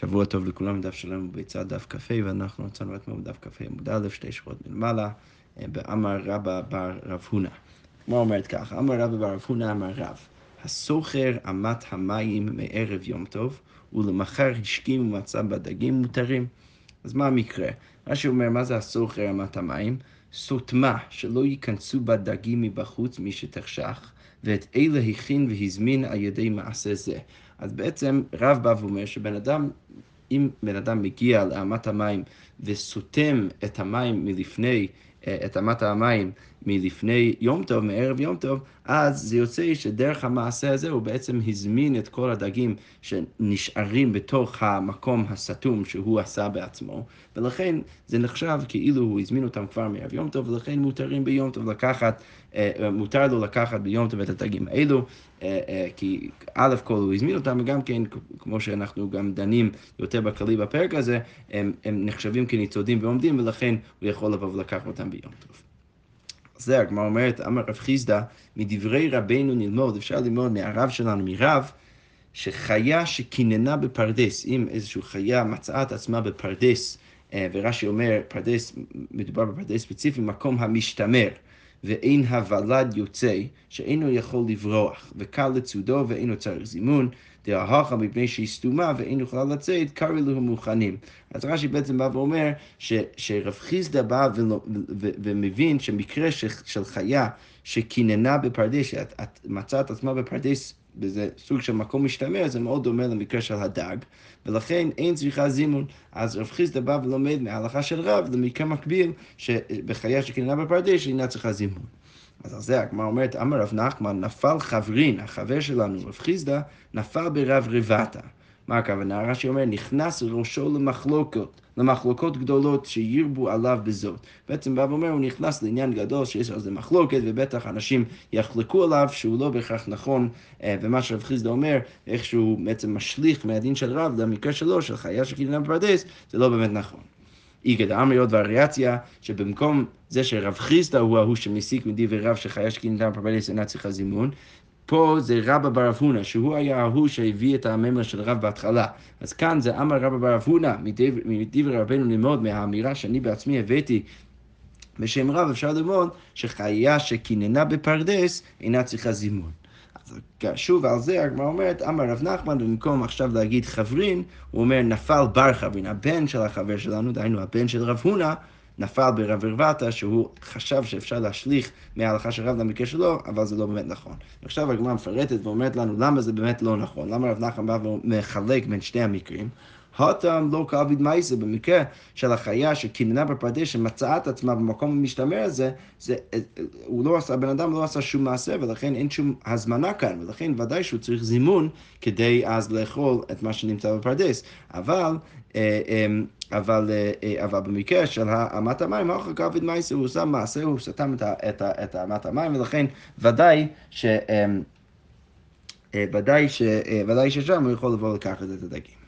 שבוע טוב לכולם, דף שלנו ביצה דף כ"ה, ואנחנו רצינו אתמול דף כ"ה עמוד א', שתי שורות מלמעלה, אה, באמר רבא בר רב הונא. מה אומרת ככה? אמר רבא בר רב הונא אמר רב, הסוחר אמת המים מערב יום טוב, ולמחר השכים ומצא בדגים מותרים. אז מה המקרה? רש"י אומר, מה זה הסוחר אמת המים? סותמה, שלא ייכנסו בדגים מבחוץ מי שתחשך, ואת אלה הכין והזמין על ידי מעשה זה. אז בעצם רב בא ואומר שבן אדם, אם בן אדם מגיע לאמת המים וסותם את המים מלפני, אה, את אמת המים מלפני יום טוב, מערב יום טוב, אז זה יוצא שדרך המעשה הזה הוא בעצם הזמין את כל הדגים שנשארים בתוך המקום הסתום שהוא עשה בעצמו, ולכן זה נחשב כאילו הוא הזמין אותם כבר מערב יום טוב, ולכן מותרים ביום טוב לקחת, מותר לו לקחת ביום טוב את הדגים האלו, אה, כי א' כל הוא הזמין אותם, וגם כן, כמו שאנחנו גם דנים יותר בכללי בפרק הזה, הם, הם נחשבים כניצודים ועומדים, ולכן הוא יכול לבוא ולקחת אותם ביום טוב. זה הגמרא אומרת, אמר רב חיסדא, מדברי רבנו נלמוד, אפשר ללמוד מהרב שלנו, מרב, שחיה שקיננה בפרדס, אם איזושהי חיה מצאה את עצמה בפרדס, אה, ורש"י אומר, פרדס, מדובר בפרדס ספציפי, מקום המשתמר. ואין הוולד יוצא, שאינו יכול לברוח, וקל לצודו ואינו צריך זימון, דהכה מפני שהיא סתומה ואין יכולה לצאת, קרא לו מוכנים. אז רש"י בעצם בא ואומר ש, שרב חיסדא בא ו, ו, ומבין שמקרה של, חיה שקיננה בפרדס, שאת מצאת עצמה בפרדס וזה סוג של מקום משתמר, זה מאוד דומה למקרה של הדג, ולכן אין צריכה זימון. אז רב חיסדא בא ולומד מההלכה של רב למקרה מקביל, שבחיה שקיננה בפרדס אינה צריכה זימון. אז על זה הגמרא אומרת, אמר רב נחמן, נפל חברין, החבר שלנו, רב חיסדא, נפל ברב רבתא. מה הכוונה? רש"י אומר, נכנס ראשו למחלוקות, למחלוקות גדולות שירבו עליו בזאת. בעצם בא ואומר, הוא נכנס לעניין גדול שיש על זה מחלוקת, ובטח אנשים יחלקו עליו שהוא לא בהכרח נכון, אה, ומה שרב חיסדא אומר, איך שהוא בעצם משליך מהדין של רב למקרה שלו, של חיה שקילנה בפרדס, זה לא באמת נכון. איגד אמריות והריאציה, שבמקום זה שרב חיסדא הוא ההוא שמסיק מדברי רב שחיה שקילנה בפרדס אינה צריכה זימון, פה זה רבא בר אב הונא, שהוא היה ההוא שהביא את הממר של רב בהתחלה. אז כאן זה אמר רבא בר אב הונא, מדברי רבנו ללמוד מהאמירה שאני בעצמי הבאתי בשם רב, אפשר ללמוד שחיה שקיננה בפרדס אינה צריכה זימון. שוב על זה הגמרא אומרת, אמר רב נחמן, במקום עכשיו להגיד חברין, הוא אומר נפל בר חברין, הבן של החבר שלנו, דהיינו הבן של רב הונא, נפל ברב ערוותה, שהוא חשב שאפשר להשליך מההלכה של רב למקרה שלו, אבל זה לא באמת נכון. עכשיו הגמרא מפרטת ואומרת לנו למה זה באמת לא נכון, למה רב נחמן בא ומחלק בין שני המקרים. הותם לא כאביד מייסה, במקרה של החיה שקיננה בפרדס, שמצאה את עצמה במקום המשתמר הזה, זה, הוא לא עשה, הבן אדם לא עשה שום מעשה, ולכן אין שום הזמנה כאן, ולכן ודאי שהוא צריך זימון כדי אז לאכול את מה שנמצא בפרדס. אבל, אה, אמ, אבל, אה, אבל במקרה של אמת המים, אחר כך אביד מייסה, הוא עושה מעשה, הוא סתם את אמת המים, ולכן ודאי ש... אמ, אה, ודאי, ש, ודאי ששם הוא יכול לבוא לקחת את הדגים.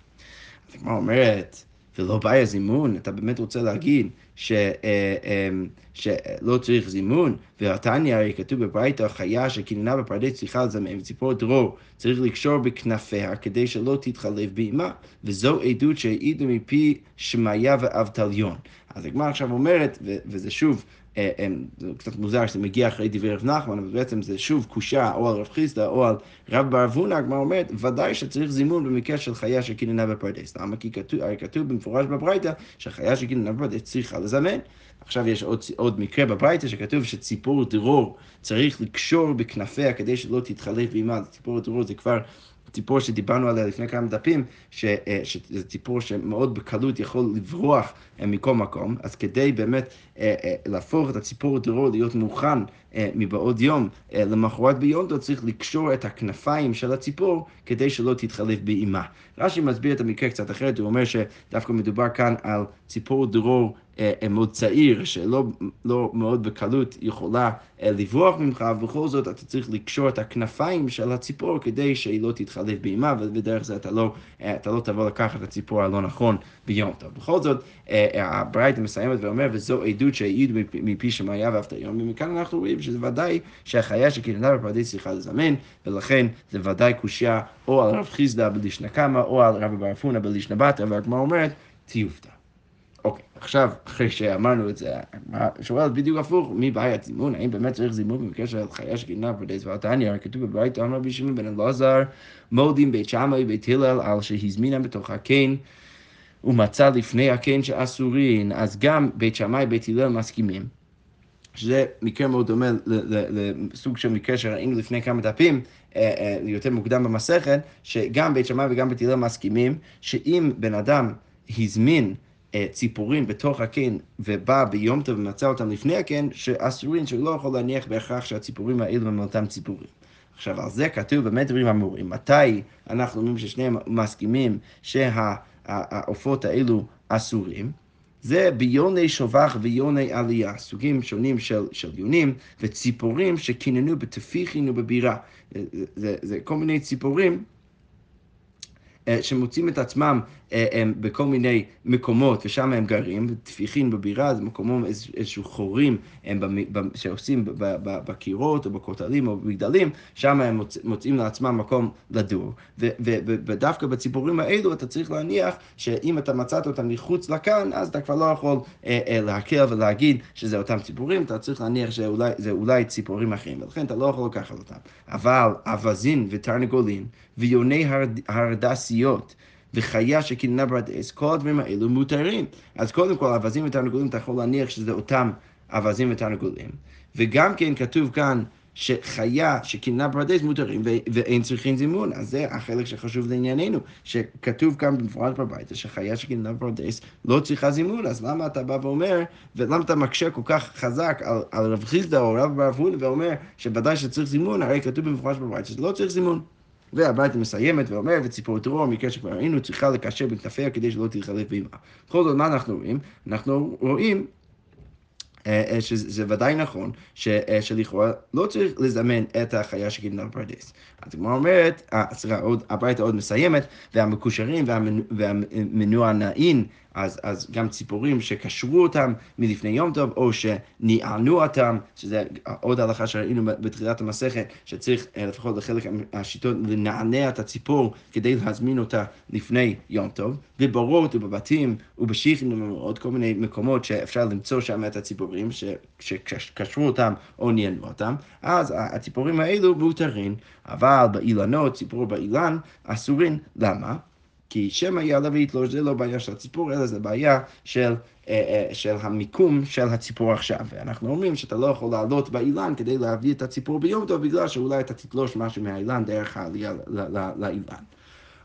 הגמרא אומרת, ולא בעיה זימון, אתה באמת רוצה להגיד ש, אה, אמ, שלא צריך זימון, והתניא הרי כתוב בברייתא, חיה שקיננה בפרדס צריכה לזמן, וציפור דרור צריך לקשור בכנפיה כדי שלא תתחלף באימה, וזו עדות שהעידו מפי שמעיה ואבטליון. אז הגמרא עכשיו אומרת, וזה שוב, אה, אה, זה קצת מוזר שזה מגיע אחרי דברי רב נחמן, אבל בעצם זה שוב קושה או על רב חיסדא או על רב בר אבונה, הגמרא אומרת, ודאי שצריך זימון במקרה של חיה שקיננה בפרדס. למה? כי כתוב, כתוב במפורש בברייתא שחיה שקיננה בפרדס צריכה לזמן. עכשיו יש עוד, עוד מקרה בברייתא שכתוב שציפור דרור צריך לקשור בכנפיה כדי שלא תתחלף באימה, ציפור דרור זה כבר ציפור שדיברנו עליה לפני כמה דפים, ש, אה, שזה ציפור שמאוד בקלות יכול לברוח אה, מכל מקום, אז כדי באמת אה, להפוך את הציפור דרור להיות מוכן מבעוד יום למחרת ביום טוב, צריך לקשור את הכנפיים של הציפור כדי שלא תתחלף באימה. רש"י מסביר את המקרה קצת אחרת, הוא אומר שדווקא מדובר כאן על ציפור דרור מאוד צעיר, שלא לא מאוד בקלות יכולה לברוח ממך, ובכל זאת אתה צריך לקשור את הכנפיים של הציפור כדי שהיא לא תתחלף באימה, ובדרך זה אתה לא, אתה לא תבוא לקחת את הציפור הלא נכון ביום טוב. בכל זאת, הברייתא מסיימת ואומר, וזו עדות שהעיד מפי שמעיה ואף היום, ומכאן אנחנו רואים שזה ודאי שהחיה שקיננה בפרדס צריכה לזמן, ולכן זה ודאי קושייה או על רב חיסדא בלישנא קמא, או על רבי בר אפונה בלישנא בתרא, והגמרא אומרת, תיופתא. אוקיי, עכשיו, אחרי שאמרנו את זה, שואל בדיוק הפוך, מי בעיית זימון? האם באמת צריך זימון בקשר לחיה שגינה פרדס ועתניא? הרי כתוב בברית אמר רבי שמעון בן אלעזר, מולדים בית שמאי בית הלל על שהזמינה בתוך הקן. ומצא לפני הקן שאסורין, אז גם בית שמאי, בית הלל מסכימים. שזה מקרה מאוד דומה לסוג של מקרה שראינו לפני כמה דפים, יותר מוקדם במסכת, שגם בית שמאי וגם בית הלל מסכימים, שאם בן אדם הזמין ציפורים בתוך הקן ובא ביום טוב ומצא אותם לפני הקן, שאסורין שהוא לא יכול להניח בהכרח שהציפורים האלו הם אותם ציפורים. עכשיו, על זה כתוב באמת דברים אמורים. מתי אנחנו אומרים ששניהם מסכימים שהעופות האלו אסורים? זה ביוני שובח ויוני עלייה, סוגים שונים של, של יונים וציפורים שקיננו בתפיחין ובבירה. זה, זה כל מיני ציפורים שמוצאים את עצמם בכל מיני מקומות, ושם הם גרים, טפיחין בבירה, זה מקומות, איזשהו חורים שעושים בקירות או בכותלים או במגדלים, שם הם מוצאים לעצמם מקום לדור. ודווקא בציפורים האלו אתה צריך להניח שאם אתה מצאת אותם מחוץ לכאן, אז אתה כבר לא יכול להקל ולהגיד שזה אותם ציפורים, אתה צריך להניח שזה אולי ציפורים אחרים, ולכן אתה לא יכול לקחת אותם. אבל אווזין ותרנגולין ויוני הרדסיות, וחיה שקיננה ברדס, כל הדברים האלו מותרים. אז קודם כל, אווזים ותרנגולים, אתה יכול להניח שזה אותם אווזים ותרנגולים. וגם כן כתוב כאן שחיה שקיננה ברדס מותרים ואין צריכים זימון. אז זה החלק שחשוב לענייננו, שכתוב כאן במפורט בבית, שחיה שקיננה ברדס לא צריכה זימון, אז למה אתה בא ואומר, ולמה אתה מקשה כל כך חזק על, על רב חיסדא או רב בר אבון ואומר שוודאי שצריך זימון, הרי כתוב במפורש בבית שזה לא צריך זימון. והברייתא מסיימת ואומר, וציפור טרור, מקרה שכבר ראינו, צריכה לקשר בין כנפיה כדי שלא תתחלף באימה. בכל זאת, מה אנחנו רואים? אנחנו רואים שזה ודאי נכון, שלכאורה לא צריך לזמן את החיה שגידלה בפרדס. אז הגמרא אומרת, סליחה, הברייתא עוד מסיימת, והמקושרים והמנוענעים, אז, אז גם ציפורים שקשרו אותם מלפני יום טוב, או שניענו אותם, שזה עוד הלכה שראינו בתחילת המסכת, שצריך לפחות לחלק השיטות לנענע את הציפור כדי להזמין אותה לפני יום טוב, ובורות ובבתים ובשיחים ובעוד כל מיני מקומות שאפשר למצוא שם את הציפורים שקשרו אותם או ניענו אותם, אז הציפורים האלו מותרים, אבל באילנות, ציפור באילן, אסורים. למה? כי שמא יעלה ויתלוש, זה לא בעיה של הציפור, אלא זה בעיה של, של המיקום של הציפור עכשיו. ואנחנו אומרים שאתה לא יכול לעלות באילן כדי להביא את הציפור ביום טוב, בגלל שאולי אתה תתלוש משהו מהאילן דרך העלייה לאילן.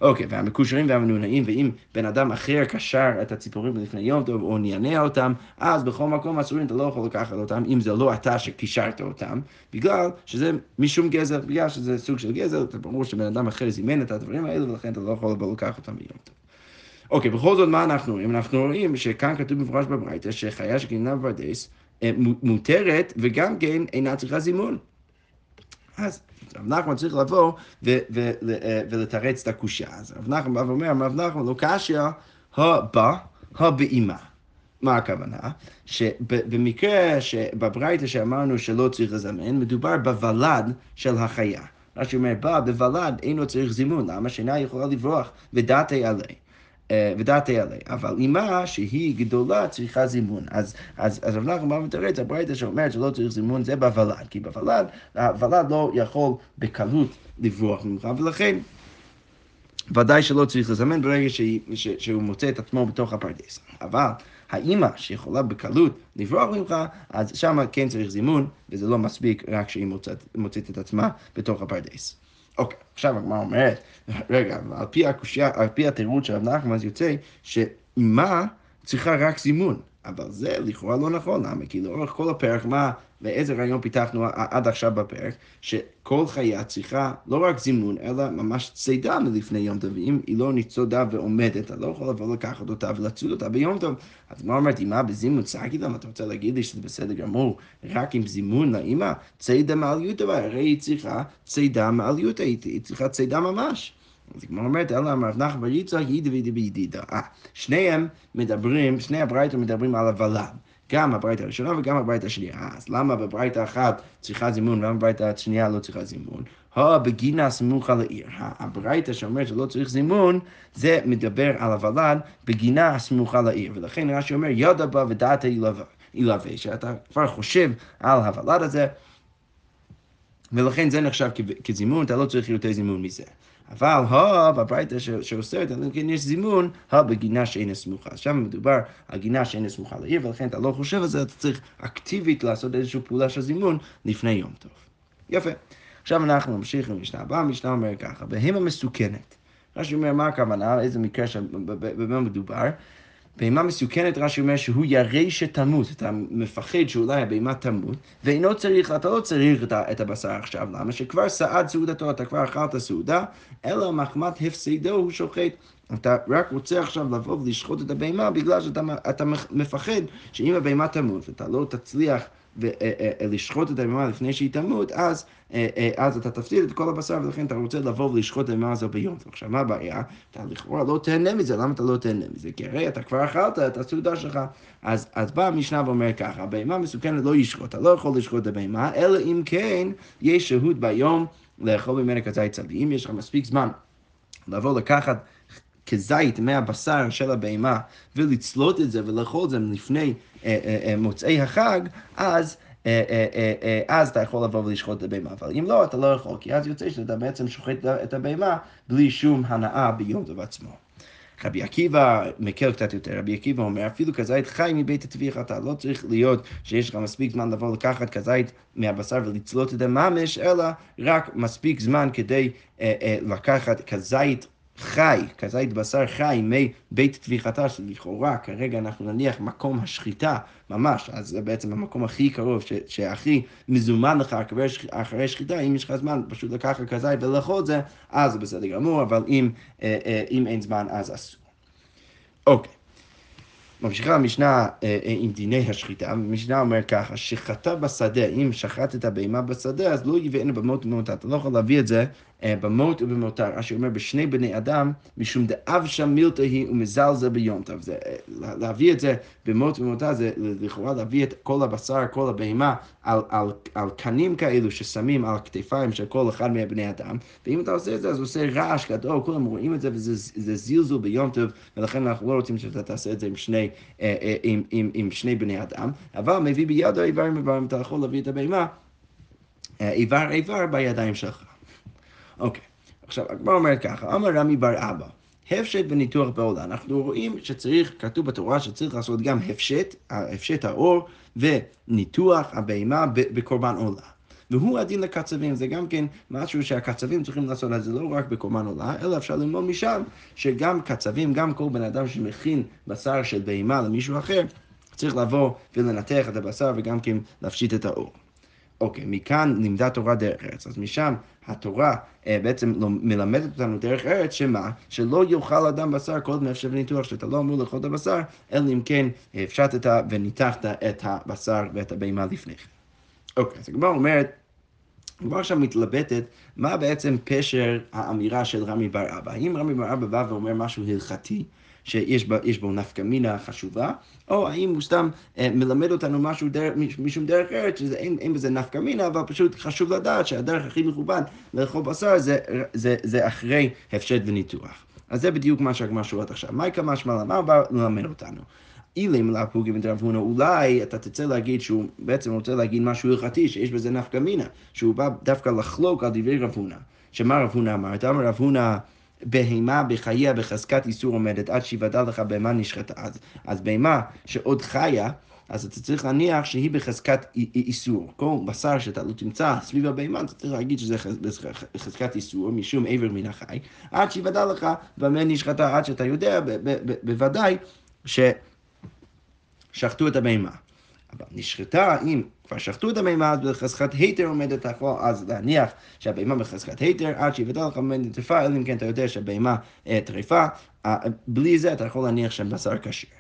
אוקיי, והמקושרים והמנונעים, ואם בן אדם אחר קשר את הציפורים לפני יום טוב או נענע אותם, אז בכל מקום אסורים אתה לא יכול לקחת אותם, אם זה לא אתה שקישרת אותם, בגלל שזה משום גזל, בגלל שזה סוג של גזל, זה ברור שבן אדם אחר זימן את הדברים האלה, ולכן אתה לא יכול לקחת אותם ביום טוב. אוקיי, בכל זאת, מה אנחנו רואים? אנחנו רואים שכאן כתוב במפורש בברייתא שחיה שגינה בפרדס אה, מותרת, וגם כן אינה צריכה זימון. אז רב נחמן צריך לבוא ולתרץ את הקושייה. אז רב נחמן בא ואומר, רב נחמן לא קשיא הבא, הבאימה. מה הכוונה? שבמקרה שבברייתא שאמרנו שלא צריך לזמן, מדובר בוולד של החיה. מה שאומר, בא בוולד אינו צריך זימון, למה שינה יכולה לברוח ודעתי עלי. ודעת יעלה, אבל אימה שהיא גדולה צריכה זימון. אז, אז, אז רב נחמן מתרץ, הברייתא שאומרת שלא צריך זימון זה בוולד, כי בוולד, הוולד לא יכול בקלות לברוח ממך, ולכן ודאי שלא צריך לזמן ברגע ש, ש, שהוא מוצא את עצמו בתוך הפרדס. אבל האימא שיכולה בקלות לברוח ממך, אז שמה כן צריך זימון, וזה לא מספיק רק שהיא מוצאת, מוצאת את עצמה בתוך הפרדס. אוקיי, עכשיו הגמרא אומרת, רגע, על פי הקושייה, על פי התירוץ של רב נחמן, אז יוצא שאימה צריכה רק זימון. אבל זה לכאורה לא נכון, למה? כי לאורך כל הפרק, מה ואיזה רעיון פיתחנו עד עכשיו בפרק, שכל חיה צריכה לא רק זימון, אלא ממש צידה מלפני יום טוב, ואם היא לא ניצודה ועומדת, אתה לא יכול לבוא לקחת אותה ולצוד אותה ביום טוב. אז מה אומרת, אמא בזימון צעקי למה אתה רוצה להגיד לי שזה בסדר גמור, רק עם זימון לאמא? צידה מעל יוטה, הרי היא צריכה צידה מעל יוטה, היא צריכה צידה ממש. אז הגמרא אומרת, אלא אמר רב נחמן בר יצחק, בידידה. אה, שניהם מדברים, שני הברייתות מדברים על הוולד. גם הברייתא הראשונה וגם הברייתא השנייה. אז למה בברייתא אחת צריכה זימון ולמה בברייתא השנייה לא צריכה זימון? הו בגינה סמוכה לעיר. הברייתא שאומרת שלא צריך זימון, זה מדבר על הוולד בגינה הסמוכה לעיר. ולכן רש"י אומר, ידע בה ודעתה ילווה, שאתה כבר חושב על הוולד הזה, ולכן זה נחשב כזימון, אתה לא צריך יותר זימון מזה. אבל הו, בברייתא שאוסרת, אלא אם כן זימון, הו בגינה שאינה סמוכה. אז שם מדובר על גינה שאינה סמוכה לעיר, ולכן אתה לא חושב על זה, אתה צריך אקטיבית לעשות איזושהי פעולה של זימון לפני יום טוב. יפה. עכשיו אנחנו נמשיך למשנה הבאה, המשנה אומר ככה, בהמה מסוכנת. רש"י אומר, מה הכוונה, איזה מקרה במה מדובר? בהמה מסוכנת, רש"י אומר שהוא ירא שתמות, אתה מפחד שאולי הבהמה תמות, ואינו צריך, אתה לא צריך את הבשר עכשיו, למה? שכבר סעד סעודתו, אתה כבר אכלת סעודה, אלא מחמת הפסדו הוא שוחט. אתה רק רוצה עכשיו לבוא ולשחוט את הבהמה בגלל שאתה מפחד שאם הבהמה תמות ואתה לא תצליח ולשחוט את הבהמה לפני שהיא תמות, אז, אז אתה תפסיד את כל הבשר ולכן אתה רוצה לבוא ולשחוט את הבהמה הזו ביום. עכשיו, מה הבעיה? אתה לכאורה לא תהנה מזה, למה אתה לא תהנה מזה? כי הרי אתה כבר אכלת את הסעודה שלך. אז, אז באה המשנה ואומר ככה, הבהמה מסוכנת לא ישחוט, אתה לא יכול לשחוט את הבהמה, אלא אם כן יש שהות ביום לאכול ממנה כזית צבי. אם יש לך מספיק זמן לבוא לקחת כזית מהבשר של הבהמה ולצלוט את זה ולאכול את זה לפני אה, אה, אה, מוצאי החג, אז... אז אתה יכול לבוא ולשחוט את הבהמה, אבל אם לא, אתה לא יכול, כי אז יוצא שאתה בעצם שוחט את הבהמה בלי שום הנאה ביום טוב עצמו. רבי עקיבא מקל קצת יותר, רבי עקיבא אומר, אפילו כזית חי מבית הטביח אתה לא צריך להיות שיש לך מספיק זמן לבוא לקחת כזית מהבשר ולצלות את הממש, אלא רק מספיק זמן כדי אה, אה, לקחת כזית חי, כזית בשר חי מבית טביחתה, שלכאורה כרגע אנחנו נניח מקום השחיטה ממש, אז זה בעצם המקום הכי קרוב, ש, שהכי מזומן לך אחרי, שחיטה, אם יש לך זמן פשוט לקחת כזית ולאכול זה, אז זה בסדר גמור, אבל אם, אה, אה, אם אין זמן אז אסור. אוקיי. ממשיכה המשנה אה, אה, עם דיני השחיטה, המשנה אומר ככה, שחטא בשדה, אם שחטת בהמה בשדה, אז לא יבאנה במות ובמותה, אתה לא יכול להביא את זה אה, במות ובמותר. אשר אומר, בשני בני אדם, משום דאב שם מילתא היא ומזלזל ביום טוב. זה, להביא את זה במות ובמותה, זה לכאורה להביא את כל הבשר, כל הבהמה, על, על, על קנים כאלו ששמים על הכתפיים של כל אחד מהבני אדם, ואם אתה עושה את זה, אז עושה רעש גדול, כולם רואים את זה, וזה זלזול ביום טוב, ולכן אנחנו לא רוצים שאתה תעשה את זה עם שני... אה, אה, עם, עם, עם שני בני אדם, אבל מביא בידו איברים איברים, אתה יכול להביא את הבהמה אה, איבר איבר בידיים שלך. אוקיי, עכשיו הגמרא אומרת ככה, אמר רמי בר אבא, הפשט וניתוח בעולה. אנחנו רואים שצריך, כתוב בתורה שצריך לעשות גם הפשט, הפשט האור וניתוח הבהמה בקורבן עולה. והוא הדין לקצבים, זה גם כן משהו שהקצבים צריכים לעשות, אז זה לא רק בקורבן עולה, אלא אפשר ללמוד משם שגם קצבים, גם כל בן אדם שמכין בשר של בהמה למישהו אחר, צריך לבוא ולנתח את הבשר וגם כן להפשיט את האור. אוקיי, מכאן לימדה תורה דרך ארץ, אז משם התורה אה, בעצם לא, מלמדת אותנו דרך ארץ, שמה? שלא יאכל אדם בשר כל דמי אפשר ניתוח, שאתה לא אמור לאכול את הבשר, אלא אם כן הפשטת וניתחת את הבשר ואת הבהמה לפני כן. אוקיי, אז הגמרא אומרת, הגמרא עכשיו מתלבטת מה בעצם פשר האמירה של רמי בר אבא. האם רמי בר אבא בא ואומר משהו הלכתי, שיש בו, בו נפקא מינה חשובה, או האם הוא סתם אה, מלמד אותנו משהו דרך, משום דרך ארץ, שאין בזה נפקא מינה, אבל פשוט חשוב לדעת שהדרך הכי מכובד לאכול בשר זה, זה, זה אחרי הפשט וניתוח. אז זה בדיוק מה שהגמרא שואלת עכשיו. מה יקרה משמע למה הוא בא ללמד אותנו? אילם לפוגי בן הונא, אולי אתה תצא להגיד שהוא בעצם רוצה להגיד משהו הלכתי, שיש בזה נפקא מינה, שהוא בא דווקא לחלוק על דברי רב הונא. שמה רב הונא אמר? אתה אומר רב הונא... בהמה בחייה בחזקת איסור עומדת עד שיוודע לך בהמה נשחטה. אז, אז בהמה שעוד חיה, אז אתה צריך להניח שהיא בחזקת איסור. כל בשר שאתה לא תמצא סביב הבהמה, אתה צריך להגיד שזה בחזקת איסור, משום עבר מן החי, עד שיוודע לך במה נשחטה, עד שאתה יודע בוודאי ש... שחטו את הבהמה. אבל נשחטה אם כבר שחטו את הבהמה, אז בחזקת היתר עומדת לאכול, אז להניח שהבהמה בחזקת היתר, עד שיבטל לך ממנה טרפה, אלא אם כן אתה יודע שהבהמה אה, טרפה, אה, בלי זה אתה יכול להניח שבשר כשר.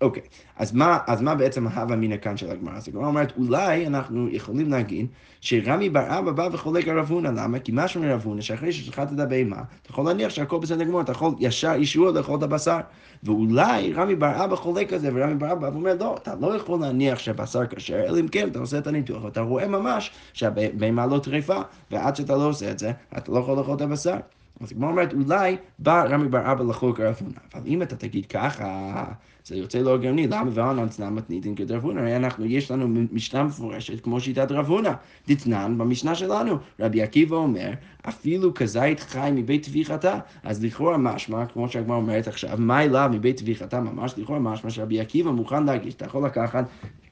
אוקיי, אז מה, אז מה בעצם ההווה אמינא כאן של הגמרא? אז הגמרא אומרת, אולי אנחנו יכולים להגיד שרמי בר אבא בא וחולק על רב הונא, למה? כי משהו מרב הונא, שאחרי ששחטת את הבהמה, אתה יכול להניח שהכל בסדר גמור, אתה יכול ישר אישור לאכול את הבשר. ואולי רמי בר אבא חולק על זה, ורמי בר אבא אומר, לא, אתה לא יכול להניח שהבשר כשר, אלא אם כן אתה עושה את הניתוח, ואתה רואה ממש שהבהמה לא טריפה, ועד שאתה לא עושה את זה, אתה לא יכול לאכול את הבשר. אז הגמרא אומרת, אולי בא רמי בר אבא לחוק רב הונא, אבל אם אתה תגיד ככה, זה יוצא לא הגיוני, למה ואנן תנן מתניתין כדרב הונא? הרי אנחנו, יש לנו משנה מפורשת כמו שיטת רב הונא. דתנן במשנה שלנו, רבי עקיבא אומר, אפילו כזית חי מבית טביחתה, אז לכאורה משמע, כמו שהגמרא אומרת עכשיו, מה אליו מבית טביחתה? ממש, לכאורה משמע שרבי עקיבא מוכן להגיש, אתה יכול לקחת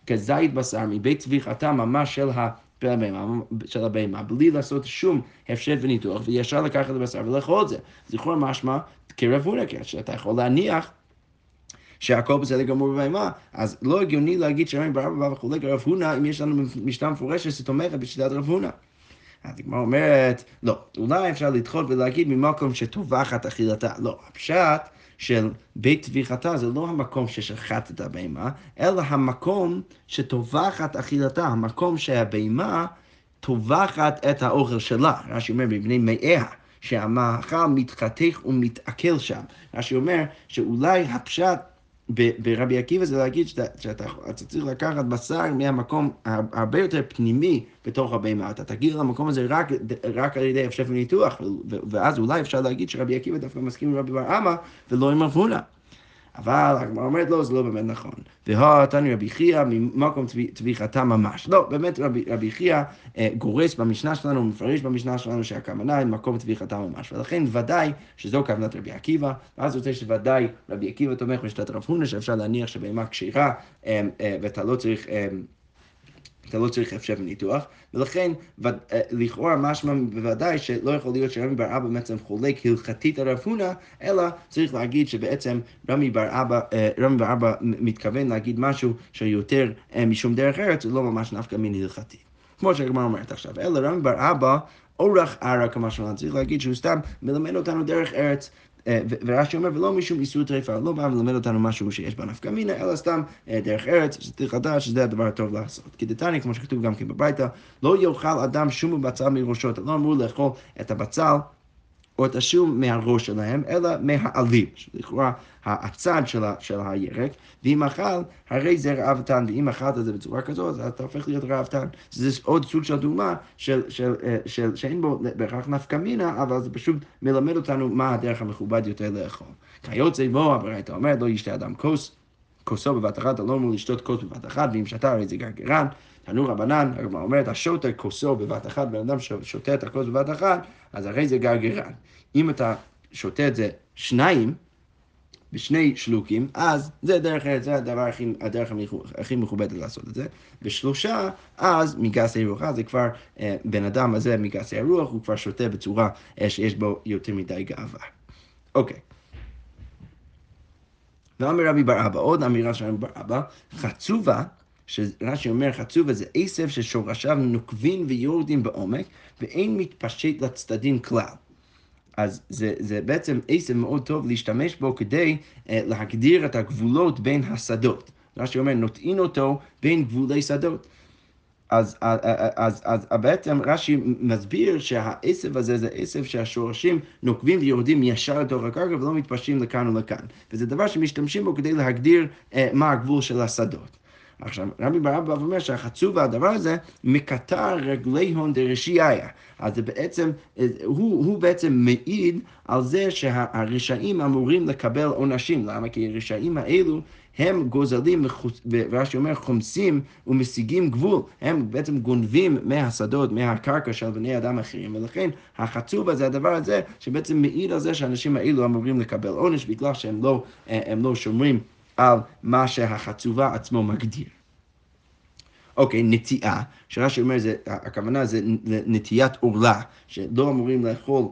כזית בשר מבית טביחתה ממש של ה... של הבהמה, בלי לעשות שום הפשט וניתוח, וישר לקחת את הבשר ולאכול את זה. זכור משמע כרב הונא, שאתה יכול להניח שהכל בסדר גמור בבהמה, אז לא הגיוני להגיד שרמי ברבא בא וחולק רב הונא, אם יש לנו משנה מפורשת שתומכת בשיטת רב הונא. אז הגמרא אומרת, לא, אולי אפשר לדחות ולהגיד ממקום שטובחת אכילתה. לא, הפשט של בית טביחתה זה לא המקום ששחט את הבהמה, אלא המקום שטובחת אכילתה, המקום שהבהמה טובחת את האוכל שלה. רש"י אומר, בבני מאיה. שהמאכל מתחתך ומתעכל שם. רש"י אומר שאולי הפשט ברבי עקיבא זה להגיד שאתה, שאתה צריך לקחת בשר מהמקום הרבה יותר פנימי בתוך הבהמה. אתה תגיע למקום הזה רק, רק על ידי הפשט וניתוח, ואז אולי אפשר להגיד שרבי עקיבא דווקא מסכים עם רבי בר אמה ולא עם רב הונא. אבל הגמרא אומרת לא, זה לא באמת נכון. והתניא רבי חייא ממקום טביחתה ממש. לא, באמת רבי, חייא אה, גורס במשנה שלנו, מפרש במשנה שלנו שהכוונה היא מקום טביחתה ממש. ולכן ודאי שזו כוונת רבי עקיבא, ואז יוצא שוודאי רבי עקיבא תומך בשיטת רב הונא, שאפשר להניח שבהמה כשירה, אה, אה, ואתה לא צריך... אתה לא צריך הפשט וניתוח, ולכן אה, לכאורה משמע בוודאי שלא יכול להיות שרמי בר אבא בעצם חולק הלכתית על רב הונא, אלא צריך להגיד שבעצם רמי בר אבא, אה, רמי בר אבא מתכוון להגיד משהו שיותר אה, משום דרך ארץ, זה לא ממש נפקא מין הלכתי. כמו שהגמרא אומרת עכשיו, אלא רמי בר אבא אורח ערא כמה שלנו, צריך להגיד שהוא סתם מלמד אותנו דרך ארץ. אה, ורש"י אומר, ולא משום איסור טריפה, לא בא ולמד אותנו משהו שיש בה נפקא מינה, אלא סתם אה, דרך ארץ, שצריך לדעת שזה הדבר הטוב לעשות. כי דתני, כמו שכתוב גם כן בברייתא, לא יאכל אדם שום בצל מראשו, אתה לא אמור לאכול את הבצל או את השום מהראש שלהם, אלא מהעלים, שלכאורה הצד של, ה, של הירק, ואם אכל, הרי זה ראוותן, ואם אכלת את זה בצורה כזאת, אז אתה הופך להיות ראוותן. זה עוד סוג של דוגמה של, של, של, של, שאין בו בהכרח נפקא מינה, אבל זה פשוט מלמד אותנו מה הדרך המכובד יותר לאכול. כיוצא בו, הברייתא אומרת, לא ישתה אדם כוס, כוסו בבת אחת, אתה לא אמור לשתות כוס בבת אחת, ואם שתה הרי זה גרגרן. תנו רבנן, הגמרא אומרת, השוטה כוסו בבת אחת, בן אדם ששותה את הכוס בבת אחת, אז הרי זה גרגרן. אם אתה שותה את זה שניים, בשני שלוקים, אז זה דרך זה הדבר הכי, הדרך הכי מכובדת לעשות את זה. ושלושה, אז מגסי רוח, זה כבר, אה, בן אדם הזה מגסי הרוח, הוא כבר שותה בצורה אה, שיש בו יותר מדי גאווה. אוקיי. ואמר רבי בר אבא, עוד אמירה של רבי בר אבא, חצובה, שרש"י אומר חצובה זה עשב ששורשיו נוקבים ויורדים בעומק, ואין מתפשט לצדדים כלל. אז זה, זה בעצם עשב מאוד טוב להשתמש בו כדי uh, להגדיר את הגבולות בין השדות. רש"י אומר, נוטעין אותו בין גבולי שדות. אז, אז, אז, אז, אז בעצם רש"י מסביר שהעשב הזה זה עשב שהשורשים נוקבים ויורדים ישר לתוך הקרקע ולא מתפשטים לכאן ולכאן. וזה דבר שמשתמשים בו כדי להגדיר uh, מה הגבול של השדות. עכשיו, רבי ברבא אומר שהחצוב והדבר הזה מקטר רגלי הון דרשיעיה. אז זה בעצם, הוא, הוא בעצם מעיד על זה שהרשעים אמורים לקבל עונשים. למה? כי הרשעים האלו הם גוזלים, ורש"י אומר, חומסים ומשיגים גבול. הם בעצם גונבים מהשדות, מהקרקע של בני אדם אחרים, ולכן החצובה זה הדבר הזה שבעצם מעיד על זה שהאנשים האלו אמורים לקבל עונש בגלל שהם לא, לא שומרים על מה שהחצובה עצמו מגדיר. אוקיי, נטיעה, שרש"י אומר, זה, הכוונה זה נטיית עורלה, שלא אמורים לאכול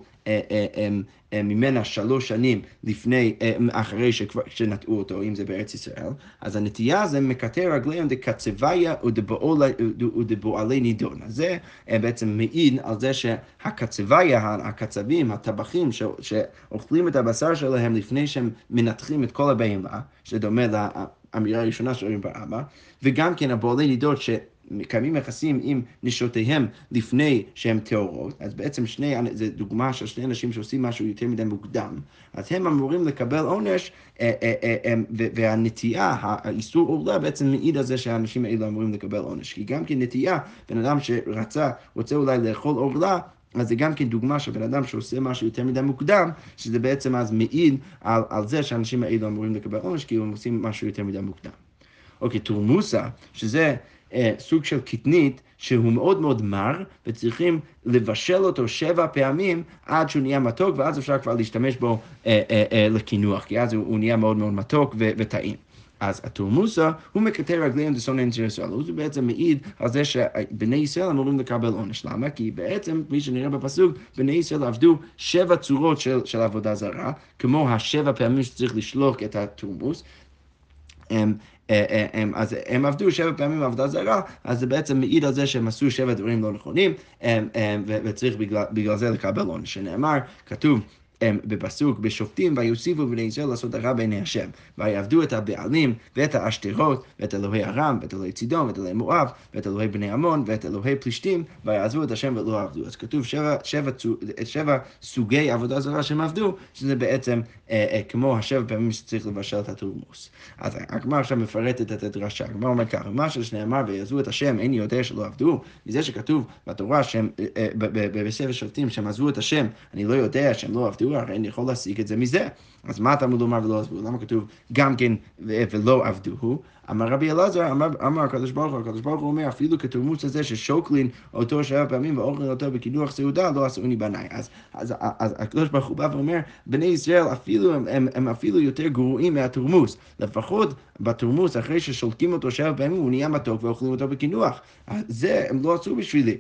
ממנה שלוש שנים לפני, אחרי שכבר, שנטעו אותו, אם זה בארץ ישראל, אז הנטייה זה מקטר רגליהם דקצביה ודבועלי נידון. אז זה בעצם מעיד על זה שהקצביה, הקצבים, הטבחים שאוכלים את הבשר שלהם לפני שהם מנתחים את כל הבהמה, שדומה לאמירה הראשונה שרואים באבא, וגם כן הבועלי נידות ש... מקיימים יחסים עם נשותיהם לפני שהן טהורות, אז בעצם שני, זו דוגמה של שני אנשים שעושים משהו יותר מדי מוקדם, אז הם אמורים לקבל עונש, אה, אה, אה, והנטייה, האיסור עורלה בעצם מעיד על זה שהאנשים האלה אמורים לקבל עונש. כי גם כן נטייה, בן אדם שרצה, רוצה אולי לאכול עורלה, אז זה גם כן דוגמה של בן אדם שעושה משהו יותר מדי מוקדם, שזה בעצם אז מעיד על, על זה שהאנשים האלה אמורים לקבל עונש, כי הם עושים משהו יותר מדי מוקדם. אוקיי, תורמוסה, שזה סוג של קטנית שהוא מאוד מאוד מר, וצריכים לבשל אותו שבע פעמים עד שהוא נהיה מתוק, ואז אפשר כבר להשתמש בו אה, אה, אה, לקינוח, כי אז הוא, נהיה מאוד מאוד מתוק וטעים. אז התורמוסה הוא מקטר רגליהם דסונן ישראל, הוא בעצם מעיד על זה שבני ישראל אמורים לקבל עונש. למה? כי בעצם, כפי שנראה בפסוק, בני ישראל עבדו שבע צורות של, של עבודה זרה, כמו השבע פעמים שצריך לשלוח את התורמוס. אה, אה, הם, אז הם עבדו שבע פעמים עבודה זרה, אז זה בעצם מעיד על זה שהם עשו שבע דברים לא נכונים, וצריך בגלל, בגלל זה לקבל עונש. שנאמר, כתוב, בפסוק, בשופטים, ויוסיפו בני ישראל לעשות הרע בעיני השם. ויעבדו את הבעלים ואת האשתרות, ואת אלוהי ארם, ואת אלוהי צידון, ואת אלוהי מואב, ואת אלוהי בני עמון, ואת אלוהי פלישתים, ויעזבו את השם ולא עבדו. אז כתוב שבע, שבע, שבע סוגי עבודה זרה שהם עבדו, שזה בעצם כמו השבע פעמים שצריך לבשל את התורמוס. אז הגמר עכשיו מפרטת את הדרשה. הגמר אומר ככה, מה שנאמר, ויעזבו את השם, איני יודע שלא עבדו, מזה שכתוב בתורה שהם, אה, אה, בספר שופטים, שהם עזבו את השם, אני לא יודע שהם לא עבדו, הרי אני יכול להסיק את זה מזה. אז מה אתה לומר ולא עזבו? למה כתוב גם כן ולא עבדוהו? אמר רבי אלעזר, אמר, הקדוש ברוך הוא, הקדוש ברוך הוא אומר, אפילו כתורמוס הזה ששוקלין אותו שבע פעמים ואוכלין אותו בקידוח סעודה, לא עשוני בניי. אז, אז, אז, אז הקדוש ברוך הוא בא ואומר, בני ישראל אפילו, הם, הם, הם אפילו יותר גרועים מהתורמוס. לפחות בתורמוס, אחרי ששולקים אותו שבע פעמים, הוא נהיה מתוק ואוכלים אותו בקינוח. זה הם לא עשו בשבילי.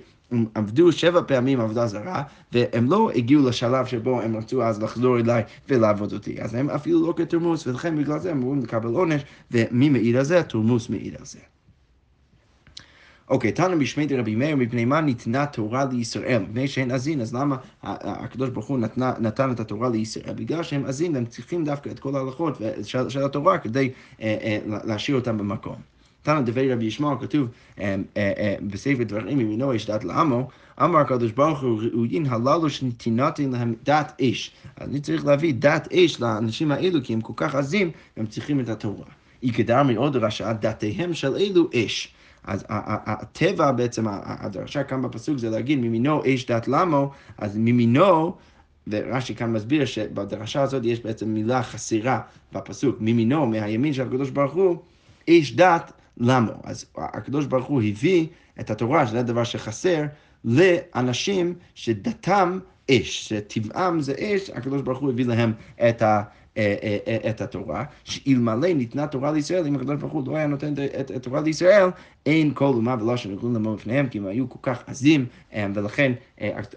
עבדו שבע פעמים עבודה זרה, והם לא הגיעו לשלב שבו הם רצו אז לחזור אליי ולעבוד אותי. אז הם אפילו לא כתורמוס, ולכן בגלל זה הם אמורים לקבל עונש, ומי מעיד על זה? התורמוס מעיד על זה. אוקיי, תנא משמי דרבי מאיר, מפני מה ניתנה תורה לישראל? מפני שאין אזין, אז למה הקדוש ברוך הוא נתנה, נתן את התורה לישראל? בגלל שהם אזין, הם צריכים דווקא את כל ההלכות של, של התורה כדי אה, אה, להשאיר אותם במקום. תנא דברי רבי ישמעאל כתוב אה, אה, אה, בספר דברים ימינו יש דת לעמו, אמר הקדוש ברוך הוא ראויין הללו שנתינתן להם דת אש. אז אני צריך להביא דת אש לאנשים האלו כי הם כל כך עזים והם צריכים את התורה. יקדר מאוד רשע דתיהם של אלו אש. אז הטבע בעצם, הדרשה כאן בפסוק זה להגיד ממינו אש דת למו, אז ממינו ורש"י כאן מסביר שבדרשה הזאת יש בעצם מילה חסרה בפסוק, ממינו, מהימין של הקדוש ברוך הוא, איש דת למה? אז הקדוש ברוך הוא הביא את התורה, שזה הדבר שחסר, לאנשים שדתם אש, שטבעם זה אש, הקדוש ברוך הוא הביא להם את, ה, את התורה, שאלמלא ניתנה תורה לישראל, אם הקדוש ברוך הוא לא היה נותן את התורה לישראל, אין כל אומה ולא שנגלו למות לפניהם, כי הם היו כל כך עזים, ולכן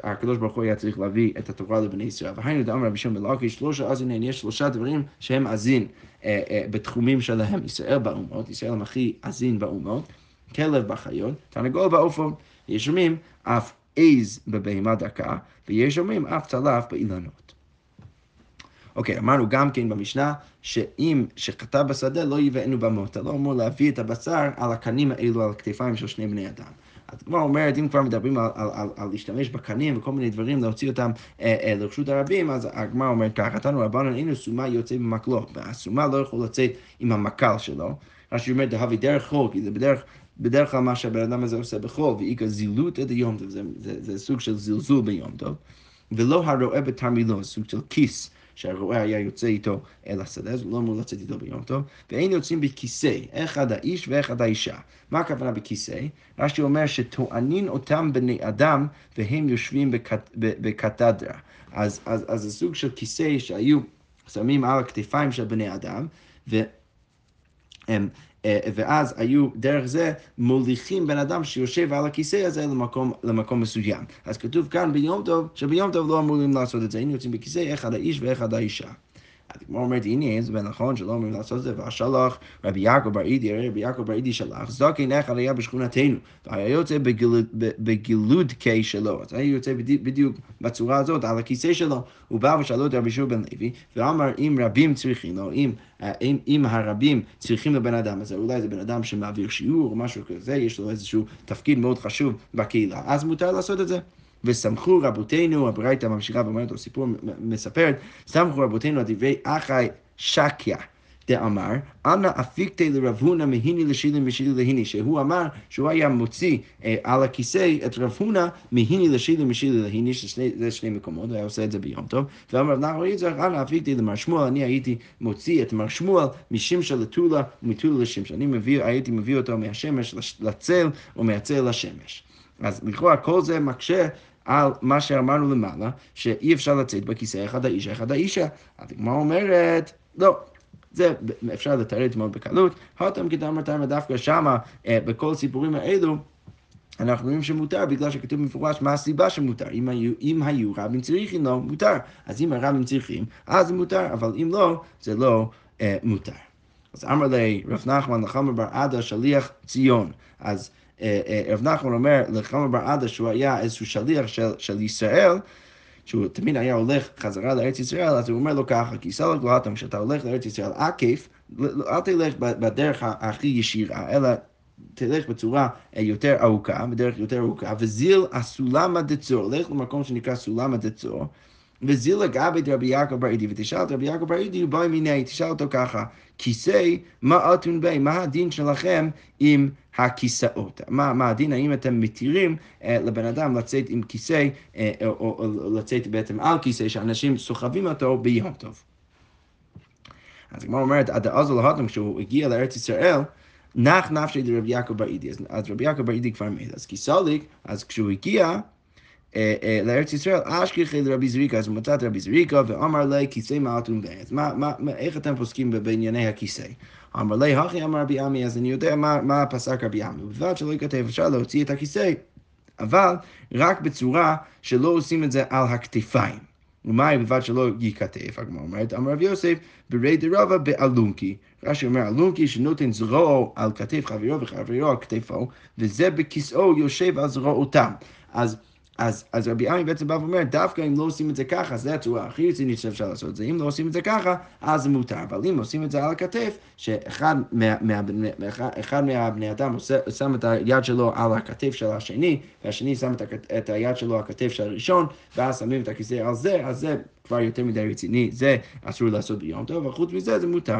הקדוש ברוך הוא היה צריך להביא את התורה לבני ישראל. והיינו דאמר רבי שמעון מלאכי, שלושה עזינן, יש שלושה דברים שהם עזין בתחומים שלהם. ישראל באומות, ישראל הם הכי עזין באומות, כלב בחיות, תרנגול בעופות, יש אומרים אף עז בבהמה דקה, ויש אומרים אף צלף באילנות. אוקיי, אמרנו גם כן במשנה, שאם שחטא בשדה לא יבאנו במות, אתה לא אמור להביא את הבשר על הקנים האלו, על הכתפיים של שני בני אדם. אז כבר אומרת, אם כבר מדברים על, על, על, על להשתמש בקנים וכל מיני דברים, להוציא אותם אה, אה, לרשות הרבים, אז הגמרא אומרת ככה, תנו רבנן אינו סומה יוצא במקלו, והסומה לא יכול לצאת עם המקל שלו. רש"י אומר, דהבי דרך חול, כי זה בדרך... בדרך כלל מה שהבן אדם הזה עושה בחול, ואיכא זילות את היום טוב, זה, זה, זה סוג של זלזול ביום טוב, ולא הרואה בתרמילו, סוג של כיס. שהרועה היה יוצא איתו אל השדה, אז הוא לא אמור לצאת איתו ביום טוב, ואין יוצאים בכיסא, אחד האיש ואחד האישה. מה הכוונה בכיסא? רש"י אומר שטוענין אותם בני אדם והם יושבים בקתדרה. אז, אז, אז זה סוג של כיסא שהיו שמים על הכתפיים של בני אדם, ו... הם, ואז היו דרך זה מוליכים בן אדם שיושב על הכיסא הזה למקום, למקום מסוים. אז כתוב כאן ביום טוב, שביום טוב לא אמורים לעשות את זה, היינו יוצאים בכיסא אחד האיש ואחד האישה. הגמרא אומרת, הנה, זה נכון שלא אומרים לעשות את זה, והשלח רבי יעקב בר אידי, הרי רבי יעקב בר אידי שלח, זקן אחד היה בשכונתנו, והיה יוצא בגילוד קיי שלו, אז היה יוצא בדיוק בצורה הזאת, על הכיסא שלו, הוא בא ושאלו את רבי שוב בן לוי, ואמר, אם רבים צריכים לו, אם, אם, אם הרבים צריכים לבן אדם הזה, אולי זה בן אדם שמעביר שיעור או משהו כזה, יש לו איזשהו תפקיד מאוד חשוב בקהילה, אז מותר לעשות את זה. וסמכו רבותינו, הברייתא ממשיכה ואומרת לו סיפור, מספרת, סמכו רבותינו על דברי אחי שקיה. דאמר, אנא אפיקתי לרב הונא מהיני לשילי משילי להיני, שהוא אמר שהוא היה מוציא אה, על הכיסא את רב הונא מהיני לשילי משילי להיני, שזה שני מקומות, הוא היה עושה את זה ביום טוב, ואמר רב נחמן יצחק, אנא אפיקתי למר שמואל, אני הייתי מוציא את מר שמואל משמשה לטולה ומטולה לשמשה, אני מביא, הייתי מביא אותו מהשמש לצל ומהצל לשמש. אז לכאורה כל זה מקשה על מה שאמרנו למעלה, שאי אפשר לצאת בכיסא אחד האישה, אחד האישה. אז הגמרא אומרת, לא. זה אפשר לתרץ מאוד בקלות. הותם כדאמר תרמה דווקא שמה, אה, בכל הסיפורים האלו, אנחנו רואים שמותר בגלל שכתוב במפורש מה הסיבה שמותר. אם היו, אם היו רבים צריכים, לא, מותר. אז אם הרבים צריכים, אז זה מותר, אבל אם לא, זה לא אה, מותר. אז אמר לי רב נחמן לחמר בר עדה שליח ציון. אז רב נחמן אומר לחמר בר עדה שהוא היה איזשהו שליח של, של ישראל, שהוא תמיד היה הולך חזרה לארץ ישראל, אז הוא אומר לו ככה, כי סלח גלותם, כשאתה הולך לארץ ישראל עקיף, אל תלך בדרך הכי ישירה, אלא תלך בצורה אה, יותר ארוכה, בדרך יותר ארוכה, וזיל הסולמה דצור, לך למקום שנקרא סולמה דצור, וזיל לגבי רבי יעקב בר אידי, ותשאל את רבי יעקב בר אידי, הוא בא מיני, תשאל אותו ככה, כיסא, מה אתון בי, מה הדין שלכם עם הכיסאות? מה, מה הדין, האם אתם מתירים אה, לבן אדם לצאת עם כיסא, אה, או, או, או לצאת בעצם על כיסא שאנשים סוחבים אותו ביום טוב? אז הגמרא אומרת, עד אז להותם, כשהוא הגיע לארץ ישראל, נח נפשי לרבי יעקב בר אידי, אז רבי יעקב בר אידי כבר מת, אז כיסאוליק, אז כשהוא הגיע, לארץ ישראל, אשכחי לרבי זריקה, אז מצא את רבי זריקה ואמר לי כיסא מעטון אז איך אתם פוסקים בענייני הכיסא? אמר לי, הכי אמר רבי עמי, אז אני יודע מה פסק רבי עמי, ובלבד שלא ייכתב, אפשר להוציא את הכיסא, אבל רק בצורה שלא עושים את זה על הכתפיים. ומאי בלבד שלא ייכתב, הגמרא אומרת, אמר רבי יוסף, ברי דרבה באלונקי. רש"י אומר, אלונקי שנותן זרועו על כתף חברו וחברו על כתפו, וזה בכיסאו יושב על זרועותם. אז אז, אז רבי עמי בעצם בא ואומר, דווקא אם לא עושים את זה ככה, זו הצורה הכי רצינית שאפשר לעשות את זה. אם לא עושים את זה ככה, אז זה מותר. אבל אם עושים את זה על הכתף, שאחד מה, מה, מה, מהבני אדם עושה, שם את היד שלו על הכתף של השני, והשני שם את, את היד שלו על הכתף של הראשון, ואז שמים את הכיסא על זה, אז זה כבר יותר מדי רציני, זה אסור לעשות ביום טוב, וחוץ מזה זה מותר.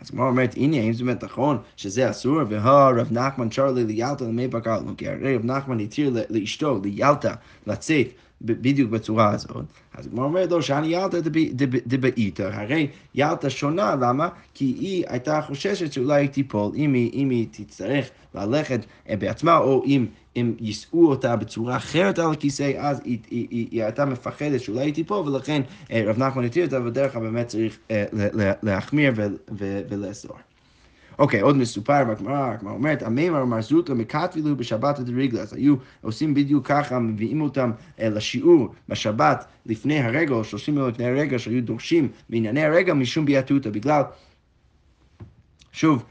אז כמו אומרת, הנה, האם זה באמת נכון שזה אסור? והרב נחמן שר לי ליאלתא למי בקר, כי הרי רב נחמן התיר לאשתו, ליאלתא, לצאת בדיוק בצורה הזאת. אז כמו אומרת לו, שאני יאלתא דבעיתא, הרי יאלתא שונה, למה? כי היא הייתה חוששת שאולי היא תיפול, אם היא, אם היא תצטרך ללכת בעצמה, או אם אם יישאו אותה בצורה אחרת על הכיסא, אז היא, היא, היא, היא הייתה מפחדת שאולי היא תיפול, ולכן אה, רב נחמן התיר אותה, ובדרך כלל באמת צריך אה, להחמיר ולאסור. אוקיי, עוד מסופר בגמרא, הגמרא אומרת, המימר זוטו מקטבילו בשבת עד רגלה, אז היו עושים בדיוק ככה, מביאים אותם אה, לשיעור בשבת לפני הרגע, או שלושים יום לפני הרגע, שהיו דורשים בענייני הרגע משום ביאתותא, בגלל, שוב,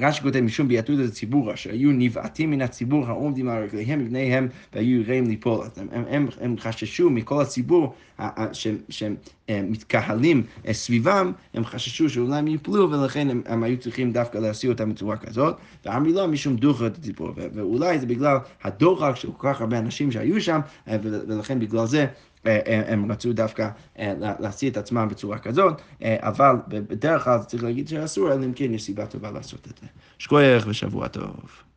רש"י כותב משום הציבור, אשר היו נבעטים מן הציבור העומדים על רגליהם מבניהם והיו יראים ליפול. הם, הם, הם חששו מכל הציבור שהם מתקהלים סביבם, הם חששו שאולי הם יפלו ולכן הם, הם היו צריכים דווקא להסיע אותם בצורה כזאת. ואמרי לא משום דוחת הציבור, ואולי זה בגלל הדוחק של כל כך הרבה אנשים שהיו שם, ולכן בגלל זה אה, אה, הם רצו דווקא אה, להשיא את עצמם בצורה כזאת, אבל בדרך כלל צריך להגיד שאסור, אלא אם כן יש סיבה טובה לעשות את זה. שכוייך ושבוע טוב.